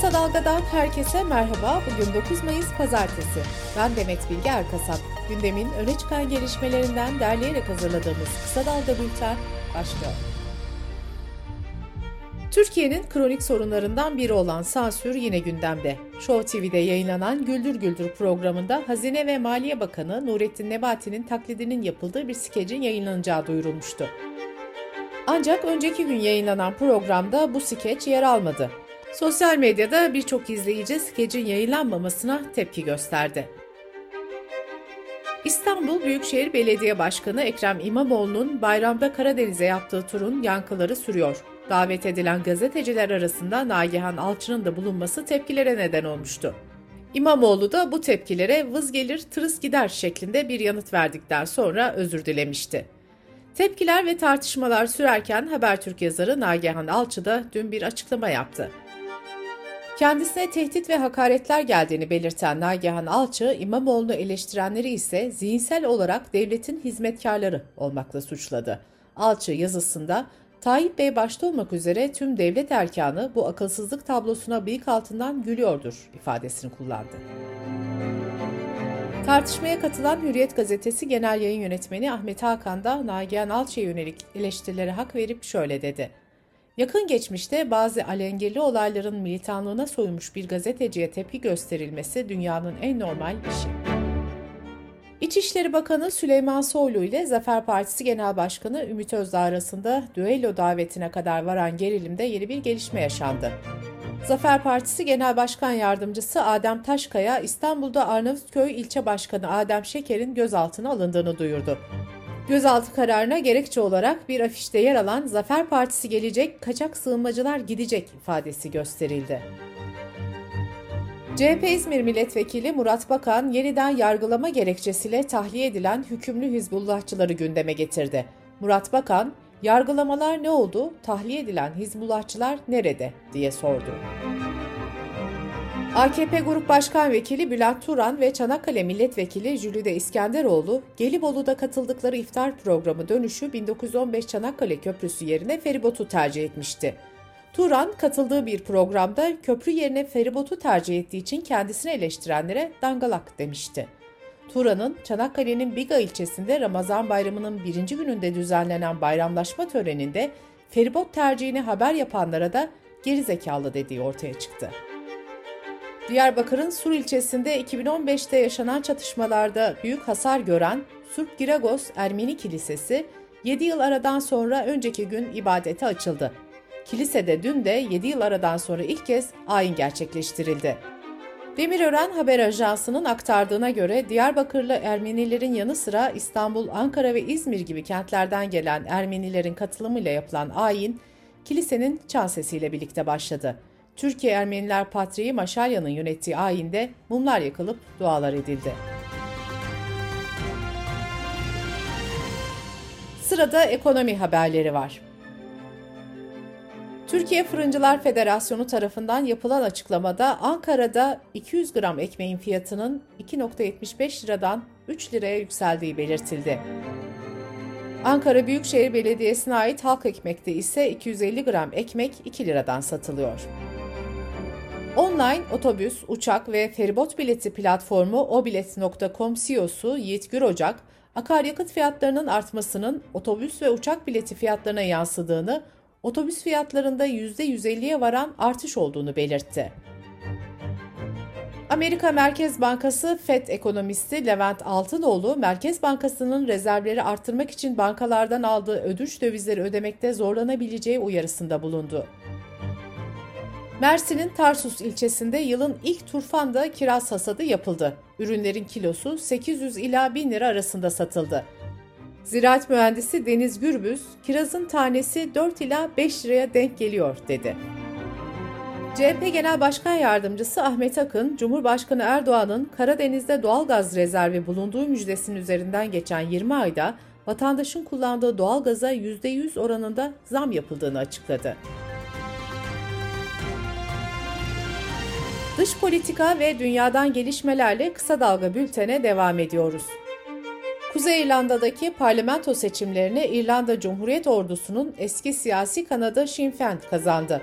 Kısa Dalga'dan herkese merhaba. Bugün 9 Mayıs Pazartesi. Ben Demet Bilge Erkasap. Gündemin öne çıkan gelişmelerinden derleyerek hazırladığımız Kısa Dalga Bülten başlıyor. Türkiye'nin kronik sorunlarından biri olan sansür yine gündemde. Show TV'de yayınlanan Güldür Güldür programında Hazine ve Maliye Bakanı Nurettin Nebati'nin taklidinin yapıldığı bir skecin yayınlanacağı duyurulmuştu. Ancak önceki gün yayınlanan programda bu skeç yer almadı. Sosyal medyada birçok izleyici skecin yayınlanmamasına tepki gösterdi. İstanbul Büyükşehir Belediye Başkanı Ekrem İmamoğlu'nun bayramda Karadeniz'e yaptığı turun yankıları sürüyor. Davet edilen gazeteciler arasında Nagihan Alçı'nın da bulunması tepkilere neden olmuştu. İmamoğlu da bu tepkilere vız gelir tırıs gider şeklinde bir yanıt verdikten sonra özür dilemişti. Tepkiler ve tartışmalar sürerken Habertürk yazarı Nagihan Alçı da dün bir açıklama yaptı. Kendisine tehdit ve hakaretler geldiğini belirten Nagihan Alçı, İmamoğlu'nu eleştirenleri ise zihinsel olarak devletin hizmetkarları olmakla suçladı. Alçı yazısında Tayyip Bey başta olmak üzere tüm devlet erkanı bu akılsızlık tablosuna bıyık altından gülüyordur ifadesini kullandı. Tartışmaya katılan Hürriyet Gazetesi Genel Yayın Yönetmeni Ahmet Hakan da Nagihan Alçı'ya yönelik eleştirilere hak verip şöyle dedi. Yakın geçmişte bazı alengirli olayların militanlığına soymuş bir gazeteciye tepki gösterilmesi dünyanın en normal işi. İçişleri Bakanı Süleyman Soylu ile Zafer Partisi Genel Başkanı Ümit Özdağ arasında düello davetine kadar varan gerilimde yeni bir gelişme yaşandı. Zafer Partisi Genel Başkan Yardımcısı Adem Taşkaya, İstanbul'da Arnavutköy İlçe Başkanı Adem Şeker'in gözaltına alındığını duyurdu. Gözaltı kararına gerekçe olarak bir afişte yer alan Zafer Partisi gelecek, kaçak sığınmacılar gidecek ifadesi gösterildi. CHP İzmir Milletvekili Murat Bakan yeniden yargılama gerekçesiyle tahliye edilen hükümlü Hizbullahçıları gündeme getirdi. Murat Bakan, yargılamalar ne oldu, tahliye edilen Hizbullahçılar nerede diye sordu. AKP Grup Başkan Vekili Bülent Turan ve Çanakkale Milletvekili Jülide İskenderoğlu, Gelibolu'da katıldıkları iftar programı dönüşü 1915 Çanakkale Köprüsü yerine feribotu tercih etmişti. Turan katıldığı bir programda köprü yerine feribotu tercih ettiği için kendisini eleştirenlere dangalak demişti. Turan'ın Çanakkale'nin Biga ilçesinde Ramazan bayramının birinci gününde düzenlenen bayramlaşma töreninde feribot tercihini haber yapanlara da gerizekalı dediği ortaya çıktı. Diyarbakır'ın Sur ilçesinde 2015'te yaşanan çatışmalarda büyük hasar gören Surp Giragos Ermeni Kilisesi 7 yıl aradan sonra önceki gün ibadete açıldı. Kilisede dün de 7 yıl aradan sonra ilk kez ayin gerçekleştirildi. Demirören Haber Ajansı'nın aktardığına göre Diyarbakırlı Ermenilerin yanı sıra İstanbul, Ankara ve İzmir gibi kentlerden gelen Ermenilerin katılımıyla yapılan ayin, kilisenin çan sesiyle birlikte başladı. Türkiye Ermeniler Patriği Maşalya'nın yönettiği ayinde mumlar yakılıp dualar edildi. Sırada ekonomi haberleri var. Türkiye Fırıncılar Federasyonu tarafından yapılan açıklamada Ankara'da 200 gram ekmeğin fiyatının 2.75 liradan 3 liraya yükseldiği belirtildi. Ankara Büyükşehir Belediyesi'ne ait halk ekmekte ise 250 gram ekmek 2 liradan satılıyor. Online otobüs, uçak ve feribot bileti platformu obilet.com CEO'su Yiğit Gürocak, akaryakıt fiyatlarının artmasının otobüs ve uçak bileti fiyatlarına yansıdığını, otobüs fiyatlarında %150'ye varan artış olduğunu belirtti. Amerika Merkez Bankası FED ekonomisti Levent Altınoğlu, Merkez Bankası'nın rezervleri arttırmak için bankalardan aldığı ödünç dövizleri ödemekte zorlanabileceği uyarısında bulundu. Mersin'in Tarsus ilçesinde yılın ilk turfanda kiraz hasadı yapıldı. Ürünlerin kilosu 800 ila 1000 lira arasında satıldı. Ziraat mühendisi Deniz Gürbüz, kirazın tanesi 4 ila 5 liraya denk geliyor dedi. CHP Genel Başkan Yardımcısı Ahmet Akın, Cumhurbaşkanı Erdoğan'ın Karadeniz'de doğal gaz rezervi bulunduğu müjdesinin üzerinden geçen 20 ayda vatandaşın kullandığı doğal gaza %100 oranında zam yapıldığını açıkladı. Dış politika ve dünyadan gelişmelerle kısa dalga bültene devam ediyoruz. Kuzey İrlanda'daki parlamento seçimlerini İrlanda Cumhuriyet Ordusu'nun eski siyasi kanadı Sinn Féin kazandı.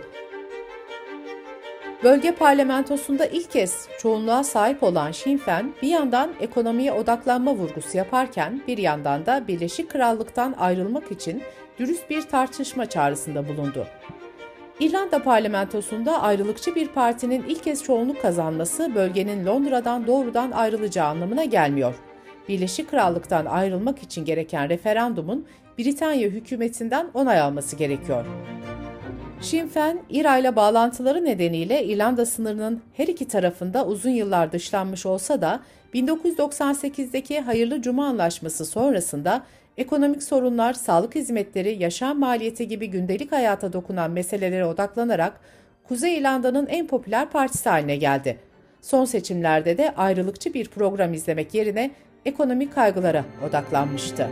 Bölge parlamentosunda ilk kez çoğunluğa sahip olan Sinn Féin bir yandan ekonomiye odaklanma vurgusu yaparken bir yandan da Birleşik Krallık'tan ayrılmak için dürüst bir tartışma çağrısında bulundu. İrlanda parlamentosunda ayrılıkçı bir partinin ilk kez çoğunluk kazanması bölgenin Londra'dan doğrudan ayrılacağı anlamına gelmiyor. Birleşik Krallık'tan ayrılmak için gereken referandumun Britanya hükümetinden onay alması gerekiyor. Sinn Féin, İRA ile bağlantıları nedeniyle İrlanda sınırının her iki tarafında uzun yıllar dışlanmış olsa da 1998'deki Hayırlı Cuma Anlaşması sonrasında ekonomik sorunlar, sağlık hizmetleri, yaşam maliyeti gibi gündelik hayata dokunan meselelere odaklanarak Kuzey İrlanda'nın en popüler partisi haline geldi. Son seçimlerde de ayrılıkçı bir program izlemek yerine ekonomik kaygılara odaklanmıştı.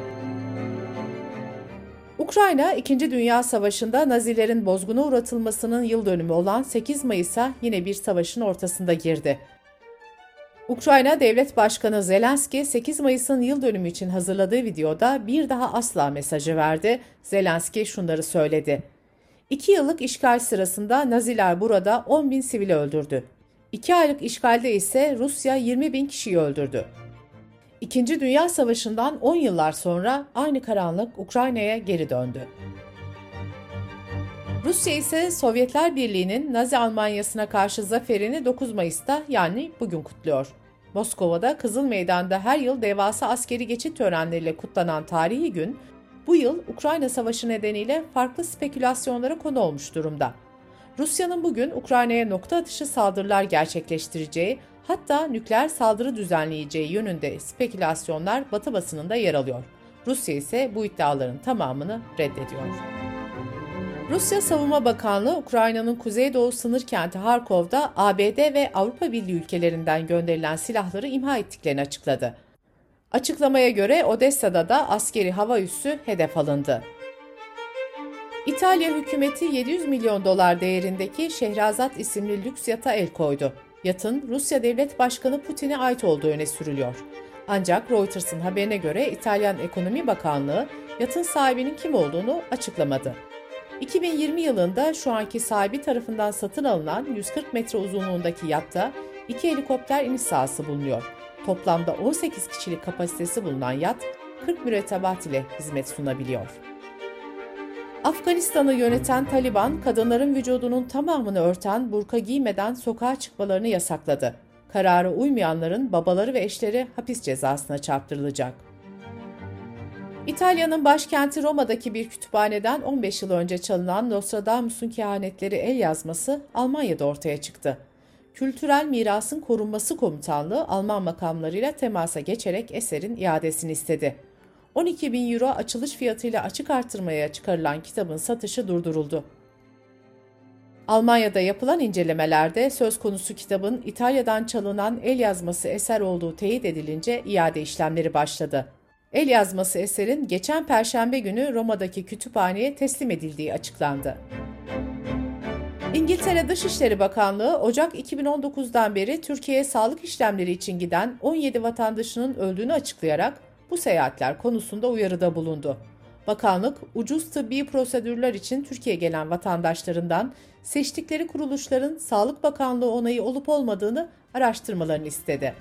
Ukrayna, İkinci Dünya Savaşı'nda Nazilerin bozguna uğratılmasının yıl dönümü olan 8 Mayıs'a yine bir savaşın ortasında girdi. Ukrayna Devlet Başkanı Zelenski 8 Mayıs'ın yıl dönümü için hazırladığı videoda bir daha asla mesajı verdi. Zelenski şunları söyledi. İki yıllık işgal sırasında Naziler burada 10 bin sivili öldürdü. İki aylık işgalde ise Rusya 20 bin kişiyi öldürdü. İkinci Dünya Savaşı'ndan 10 yıllar sonra aynı karanlık Ukrayna'ya geri döndü. Rusya ise Sovyetler Birliği'nin Nazi Almanyası'na karşı zaferini 9 Mayıs'ta yani bugün kutluyor. Moskova'da Kızıl Meydan'da her yıl devasa askeri geçit törenleriyle kutlanan tarihi gün, bu yıl Ukrayna Savaşı nedeniyle farklı spekülasyonlara konu olmuş durumda. Rusya'nın bugün Ukrayna'ya nokta atışı saldırılar gerçekleştireceği, hatta nükleer saldırı düzenleyeceği yönünde spekülasyonlar Batı basınında yer alıyor. Rusya ise bu iddiaların tamamını reddediyor. Rusya Savunma Bakanlığı, Ukrayna'nın kuzeydoğu sınır kenti Harkov'da ABD ve Avrupa Birliği ülkelerinden gönderilen silahları imha ettiklerini açıkladı. Açıklamaya göre Odessa'da da askeri hava üssü hedef alındı. İtalya hükümeti 700 milyon dolar değerindeki Şehrazat isimli lüks yata el koydu. Yatın Rusya Devlet Başkanı Putin'e ait olduğu öne sürülüyor. Ancak Reuters'ın haberine göre İtalyan Ekonomi Bakanlığı yatın sahibinin kim olduğunu açıklamadı. 2020 yılında şu anki sahibi tarafından satın alınan 140 metre uzunluğundaki yatta iki helikopter iniş sahası bulunuyor. Toplamda 18 kişilik kapasitesi bulunan yat 40 mürettebat ile hizmet sunabiliyor. Afganistan'ı yöneten Taliban, kadınların vücudunun tamamını örten burka giymeden sokağa çıkmalarını yasakladı. Karara uymayanların babaları ve eşleri hapis cezasına çarptırılacak. İtalya'nın başkenti Roma'daki bir kütüphaneden 15 yıl önce çalınan Nostradamus'un kehanetleri el yazması Almanya'da ortaya çıktı. Kültürel Mirasın Korunması Komutanlığı Alman makamlarıyla temasa geçerek eserin iadesini istedi. 12 bin euro açılış fiyatıyla açık artırmaya çıkarılan kitabın satışı durduruldu. Almanya'da yapılan incelemelerde söz konusu kitabın İtalya'dan çalınan el yazması eser olduğu teyit edilince iade işlemleri başladı. El yazması eserin geçen perşembe günü Roma'daki kütüphaneye teslim edildiği açıklandı. İngiltere Dışişleri Bakanlığı Ocak 2019'dan beri Türkiye'ye sağlık işlemleri için giden 17 vatandaşının öldüğünü açıklayarak bu seyahatler konusunda uyarıda bulundu. Bakanlık, ucuz tıbbi prosedürler için Türkiye'ye gelen vatandaşlarından seçtikleri kuruluşların Sağlık Bakanlığı onayı olup olmadığını araştırmalarını istedi.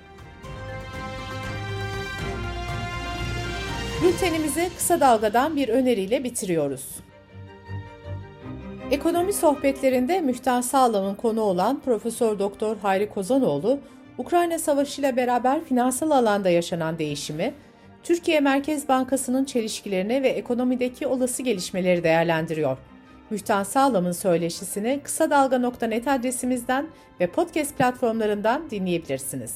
Bültenimizi kısa dalgadan bir öneriyle bitiriyoruz. Ekonomi sohbetlerinde Mühtan Sağlam'ın konu olan Profesör Doktor Hayri Kozanoğlu, Ukrayna Savaşı ile beraber finansal alanda yaşanan değişimi, Türkiye Merkez Bankası'nın çelişkilerini ve ekonomideki olası gelişmeleri değerlendiriyor. Mühtan Sağlam'ın söyleşisini kısa dalga.net adresimizden ve podcast platformlarından dinleyebilirsiniz.